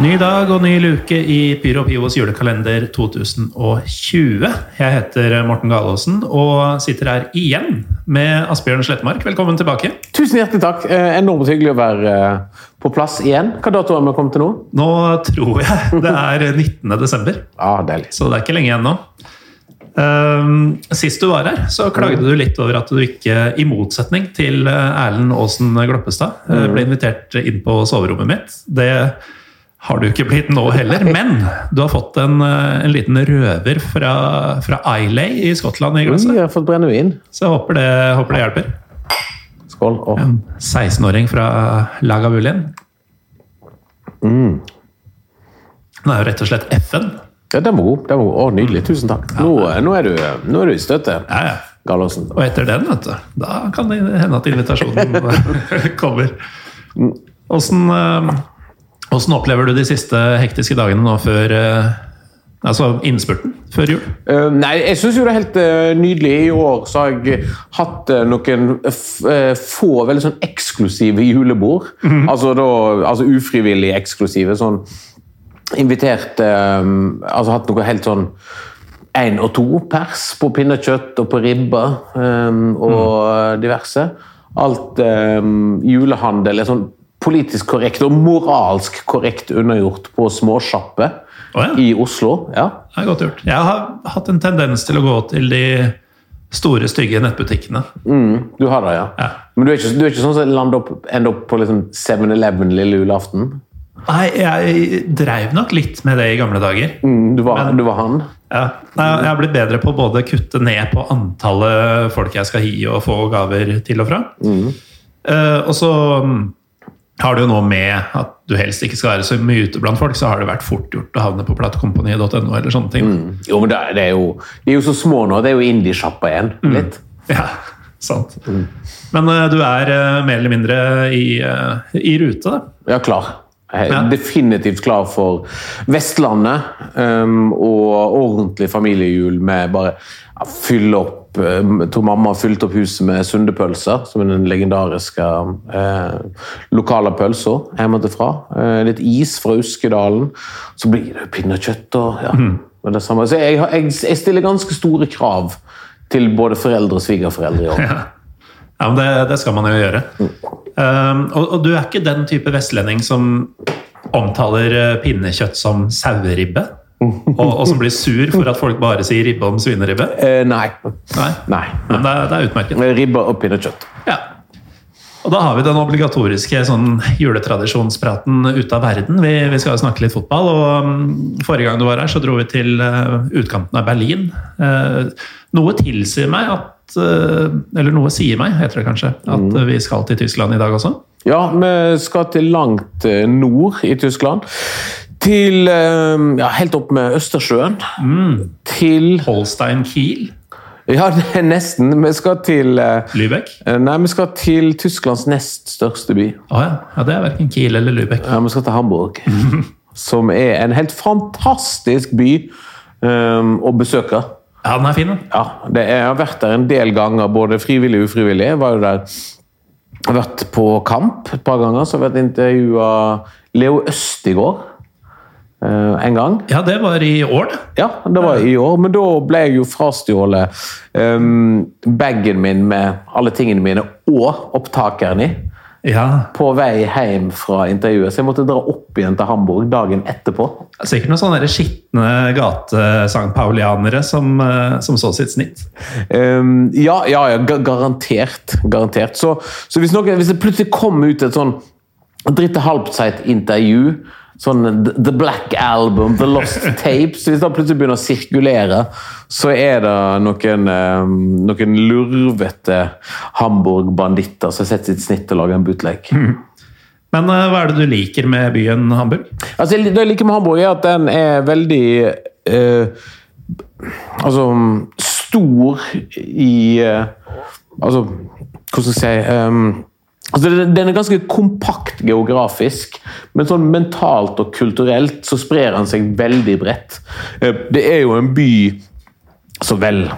Ny dag og ny luke i Pyro Pivos julekalender 2020. Jeg heter Morten Galaasen og sitter her igjen med Asbjørn Slettemark. Velkommen tilbake. Tusen hjertelig takk. Eh, Enormt hyggelig å være eh, på plass igjen. Hva dato har vi kommet til nå? Nå tror jeg det er 19. desember, Ja, deilig. så det er ikke lenge igjen nå. Ehm, Sist du var her, så klagde du litt over at du ikke, i motsetning til eh, Erlend Aasen Gloppestad, eh, ble invitert inn på soverommet mitt. Det har du ikke blitt nå heller, men du har fått en, eh, en liten røver fra, fra Islay i Skottland i glasset. jeg har fått brennevin. Så jeg håper det, håper det hjelper. Skål. Åh. En 16-åring fra Lagavulin. Den er jo rett og slett FN. Ja, den var god. Den var god. Å, nydelig. Tusen takk. Nå, nå, er, du, nå er du i støtet, Ja, ja. Gallosen. Og etter den, vet du, da kan det hende at invitasjonen kommer. Åssen eh, åssen opplever du de siste hektiske dagene nå før eh, Altså innspurten før jul? Uh, nei, jeg syns jo det er helt uh, nydelig. I år så har jeg hatt uh, noen få veldig sånn eksklusive julebord. altså, da, altså ufrivillig eksklusive. Sånn invitert Altså hatt noe helt sånn én og to pers på pinnekjøtt og på ribba um, og diverse. Alt um, julehandel er sånn politisk korrekt og moralsk korrekt undergjort på småsjappe oh, ja. i Oslo. ja. Det er godt gjort. Jeg har hatt en tendens til å gå til de store, stygge nettbutikkene. Du har det, ja. Ja. Men du er ikke, du er ikke sånn som lander opp, ender opp på liksom 7-Eleven lille julaften? Nei, jeg dreiv nok litt med det i gamle dager. Mm, du, var, du var han? Ja. Nei, Jeg har blitt bedre på både å kutte ned på antallet folk jeg skal gi og få gaver til og fra. Eh, og så mm, har du jo nå med at du helst ikke skal være så mye ute blant folk, så har det vært fort gjort å havne på platekompaniet.no eller sånne ting. Jo, men det, er- det er jo, de er jo så små nå. Det er jo indie-sjappa igjen. Litt. Ja, sant. Men uh, du er uh, mer eller mindre i, uh, i rute, da. Ja, klar. Jeg er Ja. definitivt klar for Vestlandet um, og ordentlig familiejul med bare ja, fylle opp um, Jeg tror mamma har fylt opp huset med sundepølser, som er den legendariske eh, lokale pølsa hjemmefra. Eh, litt is fra Uskedalen. Så blir det pinnekjøtt og ja, mm. det samme. Så jeg, jeg, jeg stiller ganske store krav til både foreldre og svigerforeldre i år. Ja, men det, det skal man jo gjøre. Um, og, og du er ikke den type vestlending som omtaler eh, pinnekjøtt som saueribbe? Og, og som blir sur for at folk bare sier ribbe om svineribbe? Eh, nei. Nei. nei. Men det, er- det er utmerket. Ribbe og pinnekjøtt. Ja. Og da har vi den obligatoriske sånn, juletradisjonspraten ute av verden. Vi, vi skal jo snakke litt fotball. og um, Forrige gang du var her, så dro vi til uh, utkanten av Berlin. Uh, noe tilsier meg at uh, Eller noe sier meg, heter det kanskje, at uh, vi skal til Tyskland i dag også. Ja, vi skal til langt nord i Tyskland. Til eh, ja, Helt opp med Østersjøen. Til Holstein Kiel. Ja, nesten. Vi skal til eh, Lübeck. Nei, vi skal til Tysklands nest største by. Oh, ja. ja. Det er verken Kiel eller Lübeck. Ja, Vi skal til Hamburg. Som er en helt fantastisk by um, å besøke. Ja, den er fin. Ja, det er, jeg har vært der en del ganger, både frivillig og ufrivillig. Jeg var jo der jeg har vært på kamp et par ganger. Så har jeg vært intervjua Leo Østigård eh, en gang. Ja, det var i år, det. Ja, det var i år, men da ble jeg jo frastjålet um, bagen min med alle tingene mine og opptakeren i Ja, på vei hjem fra intervjuet. Så jeg måtte dra opp igjen til Hamburg dagen etterpå. er Sikkert noen sånne skitne gate-sangpaulianere som, eh, som så sitt snitt. Um, ja, ja, ja garantert. garantert. Så, så hvis, noe, hvis det plutselig kom ut et sånn dritte halvtseit intervju Sånn The- Black Album, The Lost Tapes Hvis det plutselig begynner å sirkulere, så er det noen, um, noen lurvete Hamburg-banditter som setter sitt snitt til å lage en bootleg. Men eh, hva er det du liker med byen Hamburg? Altså, det jeg liker med Hamburg, er at den er veldig eh, Altså stor i eh, Altså, hvordan skal jeg si ehm, altså, den- er ganske kompakt geografisk, men sånn mentalt og kulturelt så sprer den seg veldig bredt. Eh, det er jo en by så vel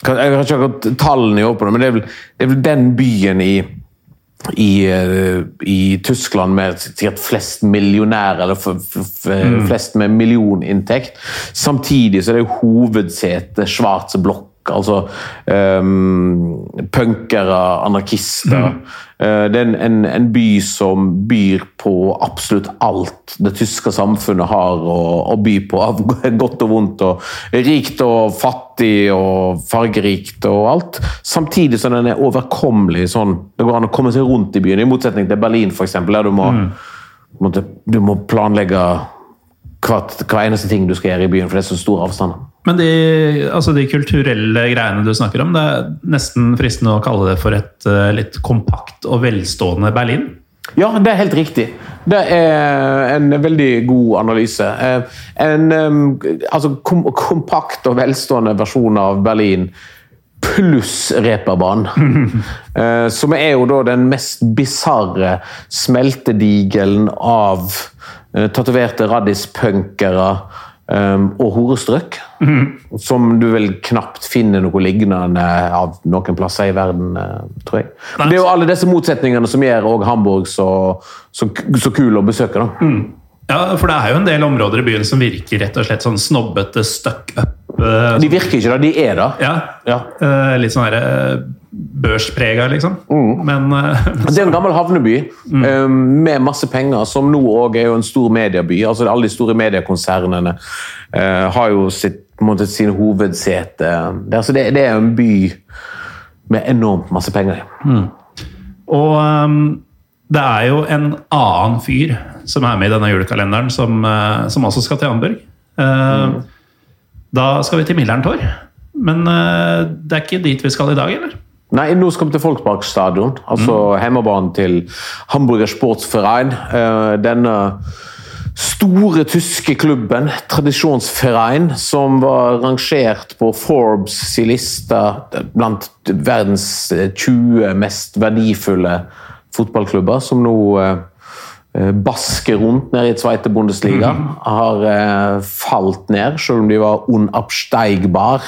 Jeg har ikke akkurat tallene i åpne, men det er vel, det er vel den byen i i, eh, i Tyskland med sikkert flest millionærer, eller f f f, flest med millioninntekt. Samtidig så er det jo svart Schwarze Altså um, punkere, anarkister. Eh, det er en, en, en by som byr på absolutt alt det tyske samfunnet har å, å by på, av godt og vondt. og Rikt og fattig og fargerikt og alt. Samtidig som den er overkommelig. sånn, Det går an å komme seg rundt i byen, i motsetning til Berlin, eksempel, der du må, mm. du må planlegge hver eneste ting du skal gjøre i byen, for det er så store avstander. Men de, altså de kulturelle greiene du snakker om, det er nesten fristende å kalle det for et eh, litt kompakt og velstående Berlin? Ja, det er helt riktig. Det er en veldig god analyse. Eh, En altså, kom, kompakt og velstående versjon av Berlin pluss reperbanen. Eh, Som er jo da den mest bisarre smeltedigelen av tatoverte raddispunkere eh, og horestrøk. Som du vel knapt finner noe lignende av noen plasser i verden, eh, tror jeg. Men det er jo alle disse motsetningene som gjør også Hamburg så, så, så kul å besøke. da. Ja, for det er jo en del områder i byen som virker rett og slett sånn snobbete, stuck up. Uh, De virker ikke da, de er da. ja, Ja. Uh, litt sånn herre børsprega, liksom. Men eh, Det er en gammel havneby eh, med masse penger, som nå òg er jo en stor medieby. altså Alle de store mediekonsernene uh, har jo sitt, måte, sine hovedsete der. Så det, det er en by med enormt masse penger i. Og um, det er jo en annen fyr som er med i denne julekalenderen, som, uh, som også skal til Hamburg. Eh, Da skal vi til Millerntor. Men det er ikke dit vi skal i dag, eller? Nei, nå skal vi til Folksparkstadion, altså hjemmebanen til Hamburger Sportsverein. Eh, Denne store tyske klubben, Tradisjonsverein, som var rangert på Forbes' sin liste blant verdens 20 mest verdifulle fotballklubber, som nå eh, basker rundt nede i Zweite Bundesliga. Har eh, falt ned, selv om de var unabsteigbar,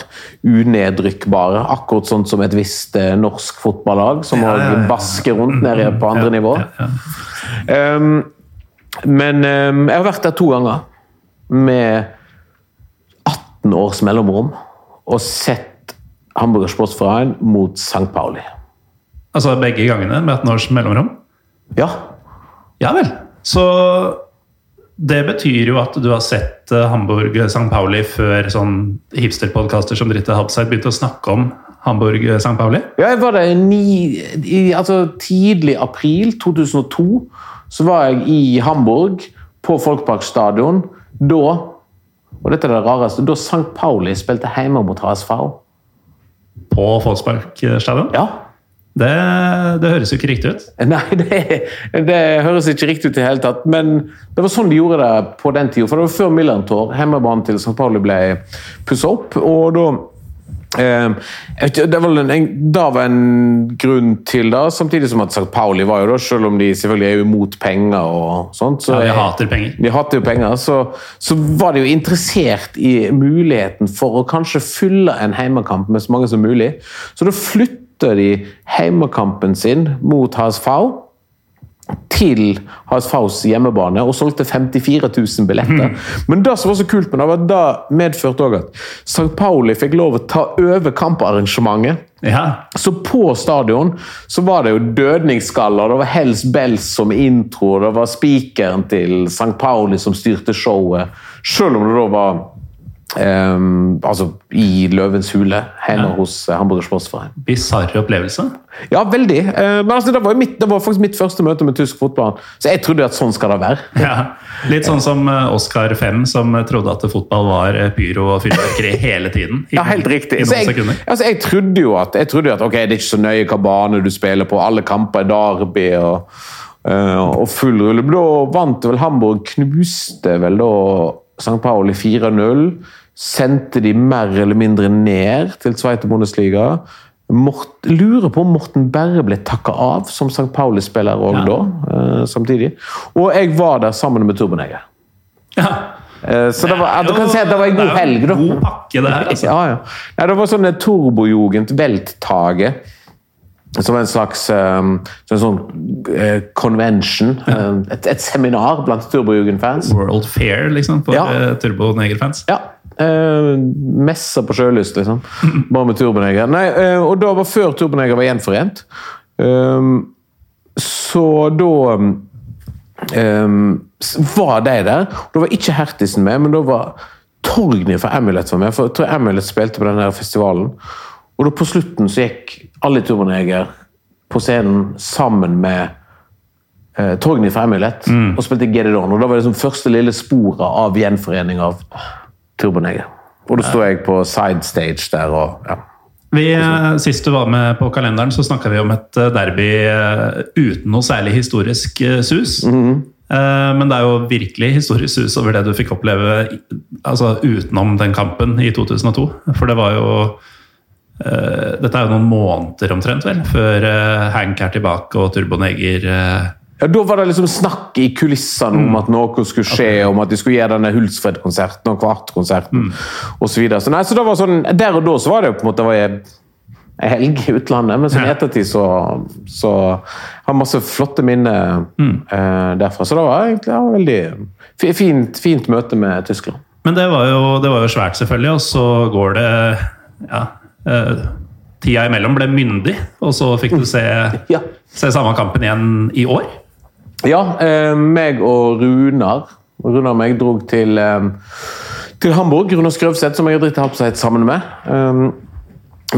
unedrykkbare. Akkurat sånn som et visst eh, norsk fotballag, som Ja, ja, òg ja. basker rundt nede på andre Ja, nivå. ja, ja. Um, men um, jeg har vært der to ganger med 18 års mellomrom og sett Hamburger Sportsverein mot St. Pauli. Altså begge gangene med 18 års mellomrom? Ja. Ja vel. Så det betyr jo at du har sett eh, Hamburg St. Pauli før sånn hipsterpodkaster som Dritte Habside begynte å snakke om Hamburg St. Pauli? ja jeg var der ni, i altså, tidlig april 2002. Så var jeg i Hamburg, på Folkparkstadion. Da og dette er det rareste, da St. Pauli spilte hjemme mot HSV. På Folksparkstadion? Ja. Det, det høres jo ikke riktig ut. Nei, det, det høres ikke riktig ut i det hele tatt. Men det var sånn de gjorde det på den tida. For det var før Millantor. Hjemmebanen til St. Pauli ble pussa opp. Og da eh, Det var en, en, da var en grunn til det, samtidig som at St. Pauli var jo da, selv om de selvfølgelig er jo imot penger og sånt. Så Ja, de hater penger. de hater jo penger, så, så var de jo interessert i muligheten for å kanskje fylle en heimekamp med så mange som mulig. Så da flytta de heimekampen sin mot HSV til HSVs hjemmebane og solgte 54 000 billetter. Men det som var så kult med det, var at det medførte også at St. Pauli fikk lov å ta over kamparrangementet. Ja. Så på stadion så var det jo dødningsskaller, det var Hells Bells som intro, det var spikeren til St. Pauli som styrte showet. Selv om det da var ehm, altså i Løvens hule, hjemme hos Hamburgers Hamburger Sportsforening. Bisarr opplevelse. Ja, veldig. Uh, men altså, det, var mitt, det var faktisk mitt første møte med tysk fotball, så jeg trodde at sånn skal det være. Ja. Litt sånn som eh, Oscar 5, som trodde at fotball var eh, pyro og fyrverkeri hele tiden. I, Ja, helt riktig. I Så noen jeg, sekunder. altså, jeg trodde jo at, jeg trodde at ok, det er ikke så nøye hva bane du spiller på, alle kamper er derby og, Uh, og full rulle. Da vant vel Hamburg, knuste vel da St. Pauli 4-0. Sendte de mer eller mindre ned til Sveite Bundesliga. Mort, lurer på om Morten Berre ble takka av som St. Pauli-spiller òg Ja. da, eh, samtidig. Og jeg var der sammen med Turboneger. Ja. Eh, så det var, du kan si at det var en god helg, da. God pakke, det her. Altså. Ja, ja. Nei, det var sånn turbojugend, velttaget. som en slags um, sånn, sånn uh, convention. Uh, et, et, seminar blant turbojugend-fans. World Fair, liksom, for ja. Turboneger-fans. Ja. Uh, messa på sjølyst, liksom. Bare med Turboneger. Nei, og da var før Turboneger var gjenforent. Um, så da um, var de der. Da var ikke Hertisen med, men da var Torgny fra Amulet var med. For jeg tror Amulet spilte på denne festivalen. Og da på slutten så gikk alle Turboneger på scenen sammen med eh, Torgny fra Amulet mm. og spilte Get It On. Og da var det som første lille sporet av gjenforening av Turboneger. Og da sto jeg på side stage der og ja. Vi, eh, sist du var med på kalenderen, så snakka vi om et eh, derby eh, uten noe særlig historisk sus. Mm -hmm. Men det er jo virkelig historisk sus over det du fikk oppleve altså utenom den kampen i 2002. For det var jo dette er jo noen måneder omtrent, vel, før Hank er tilbake og Turboneger. Ja, Da var det liksom snakk i kulissene om mm. at noe skulle skje, okay. om at de skulle gjøre denne Hultsfred-konserten og Kvartkonserten mm. osv. Så, så, nei, så det var sånn, der og da så var det jo på en måte en helg i utlandet, men sånn i ettertid så, så har masse flotte minner mm. derfra. Så det var egentlig ja, veldig fint, fint møte med Tyskland. Men det var, jo, det var jo svært, selvfølgelig, og så går det ja, Eh, tida imellom ble myndig, og så fikk du se, ja. se samme kampen igjen i år? Ja, eh, meg og Runar Runar og meg dro til, eh, til Hamburg. Runar Skrøvseth, som jeg har dritt Hapseit sammen med. Eh,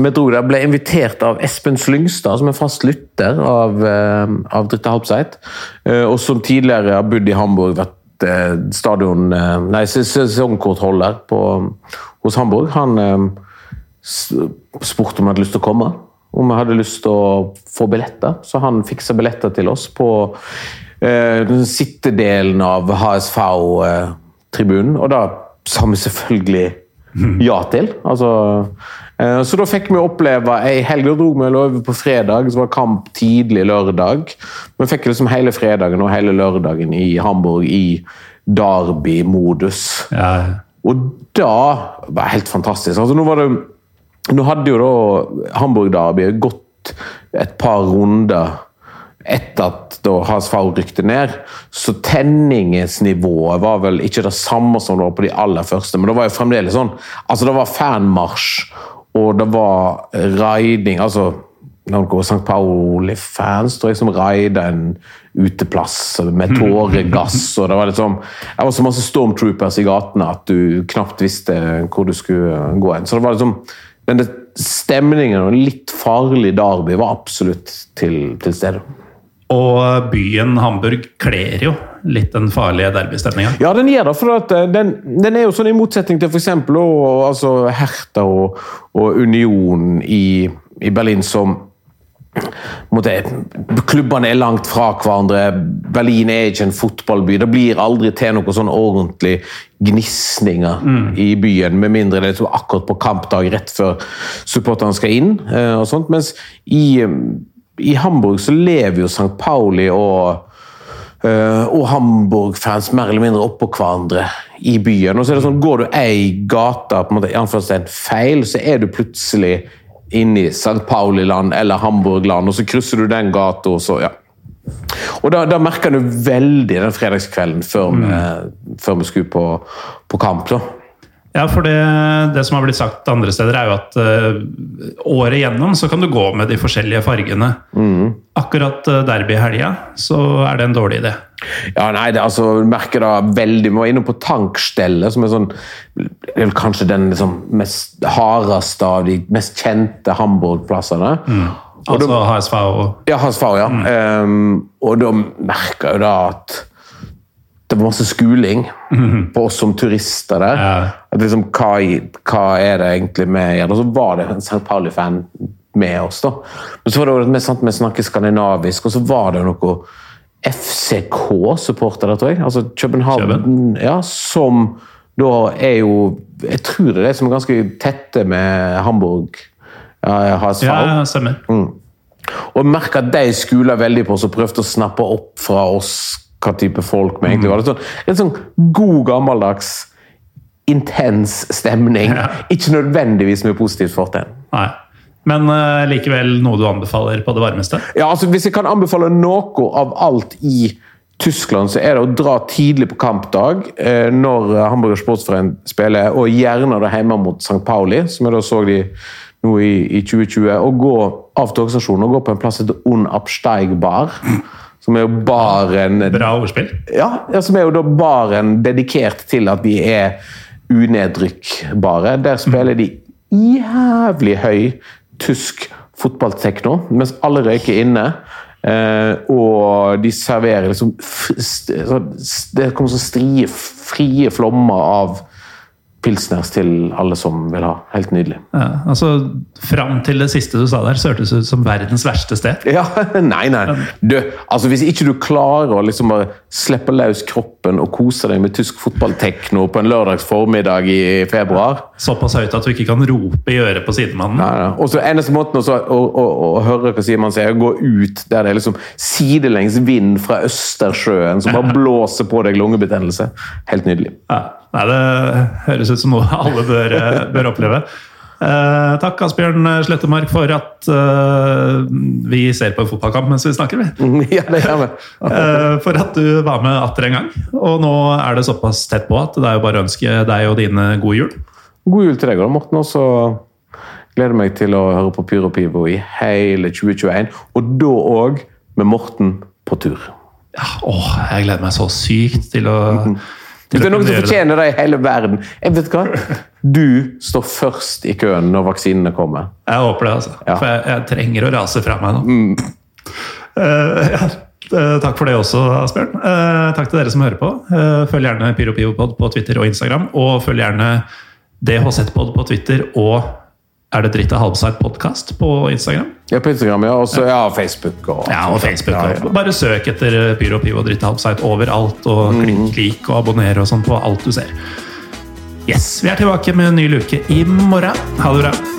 vi dro der, ble invitert av Espen Slyngstad, som er fast lytter av, eh, av Dritte Halbseit. Eh, og som tidligere har bodd i Hamburg, vært stadion Nei, sesongkortholder på, hos Hamburg. Han spurte om jeg hadde lyst til å komme. Om jeg hadde lyst til å få billetter. Så han fiksa billetter til oss på eh, den sittedelen av HSV-tribunen. Og da sa vi selvfølgelig ja til. Altså, eh, så da fikk vi oppleve ei helg. Da dro vi over på fredag, så var det kamp tidlig lørdag. Vi fikk liksom hele fredagen og hele lørdagen i Hamburg i Derby-modus. Ja. Og da var det helt fantastisk. Altså, nå var det nå hadde jo da Hamburg Derby gått et par runder etter at da Hasfau rykte ned, så tenningsnivået var vel ikke det samme som det var på de aller første, men det var jo fremdeles sånn Altså, det var fanmarsj, og det var riding Altså noen St. Pauli-fans tror jeg som raida en uteplass med tåregass. og Det var liksom, det var så masse stormtroopers i gatene at du knapt visste hvor du skulle gå hen. Så det var liksom men det, stemningen og litt farlig derby var absolutt til, til stede. Og byen Hamburg kler jo litt den farlige derbystemninga. Ja, den gjør det. for eh, den, den, er jo sånn i motsetning til f.eks. Altså Hertha og, og Union i, i Berlin, som Klubbene er langt fra hverandre. Berlin er ikke en fotballby. Det blir aldri til noe sånn ordentlig gnisninger mm. i byen, med mindre det er akkurat på kampdag rett før supporterne skal inn. Eh, og sånt. Mens i, i Hamburg så lever jo St. Pauli og Uh, og Hamburg-fans mer eller mindre oppå hverandre i byen. Og så er det sånn, Går du ei gate på en måte, feil, så er du plutselig inn i St. Pauli-land eller Hamburg-land, og så krysser du den gata, og så ja. Og da, da merka du veldig den fredagskvelden før, vi, før vi skulle på, på kamp. da. Ja, for det, det, som har blitt sagt andre steder, er jo at uh, året gjennom så kan du gå med de forskjellige fargene. Mm. Akkurat uh, derbyhelga så er det en dårlig idé. Ja, nei, det, altså, du merker da veldig Vi var inne på Tankstellet, som er sånn det er kanskje den liksom, mest hardeste av de mest kjente Hamburg-plassene. Mm. Altså HSV og Ja, HSV, ja. Mm. Um, og da merker jeg da at det var masse skuling mm. på oss som turister der. Ja. At liksom, hva, hva, er det egentlig med gjør? Og så var det en St. Pauli-fan med oss. da. Men så var det jo sant, Vi snakker skandinavisk, og så var det noe FCK-supportere, tror jeg. Altså København, ja, som da er jo Jeg tror det er de som er ganske tette med Hamburg. Ja. Ja, stemmer. Mm. Og merka at de skula veldig på oss og prøvde å snappe opp fra oss hva type folk vi egentlig var. Det sånn, en sånn god, gammeldags, intens stemning. Ja. Ikke nødvendigvis mye positivt fortegn. Men uh, likevel noe du anbefaler på det varmeste? Ja, altså Hvis jeg kan anbefale noe av alt i Tyskland, så er det å dra tidlig på kampdag uh, når Hamburger Sportsforening spiller, og gjerne da hjemme mot St. Pauli, som jeg da så de nå i, i 2020. Og gå av togstasjonen og gå på en plass som heter Un Absteig Bar. Som er jo bare en Bra ordspill. Ja, ja, som er jo da baren dedikert til at de er unedrykkbare. Der spiller de jævlig høy tysk fotballtekno, mens alle røyker inne. Uh, og de serverer liksom Det kommer så strie, frie flommer av pilsners til alle som vil ha. Helt nydelig. Ja, altså, Fram til det siste du sa der, så hørtes det ut som verdens verste sted. Ja, Nei, nei. Du, altså, hvis ikke du klarer å liksom slippe løs kroppen og kose deg med tysk fotballtekno på en lørdags formiddag i februar Såpass høyt at du ikke kan rope i øret på sidemannen. Nei, nei. Og så Eneste måten også, å, å, å, høre hva sier man sier, å gå ut der det er liksom sidelengs vind fra Østersjøen som bare blåser på deg lungebetennelse. Helt nydelig. Ja. Nei, Det høres ut som noe alle bør, eh, bør oppleve. Eh, takk, Asbjørn Slettemark, for at eh, vi ser på en fotballkamp mens vi snakker. Vi. Ja, det gjør vi. uh, for at du var med atter en gang. Og nå er det såpass tett på at det er jo bare å ønske deg og dine god jul. God jul til deg, Morten. Og så gleder jeg meg til å høre på Pyro Pivo i hele 2021. Og da òg med Morten på tur. Ja, åh, jeg gleder meg så sykt til å -hmm. Hvis det er noen som fortjener det i hele verden jeg vet hva, Du står først i køen når vaksinene kommer. Jeg håper det, altså. Ja. For jeg, jeg, trenger å rase fra meg nå. Mm. Uh, ja. Uh, takk for det også, Asbjørn. Uh, takk til dere som hører på. følg gjerne PyroPivopod på Twitter og Instagram. Og følg gjerne DHZ-pod på Twitter og er det Dritt av halvsart podkast på Instagram? Ja, på Instagram, ja. Også, ja, Facebook. Og, ja, og Facebook. Ja, ja. Bare søk etter Pyro Pivo og Dritt av halvsart overalt, og klikk, klikk og abonner og sånn på alt du ser. Yes, Vi er tilbake med en ny luke i morgen. Ha det bra.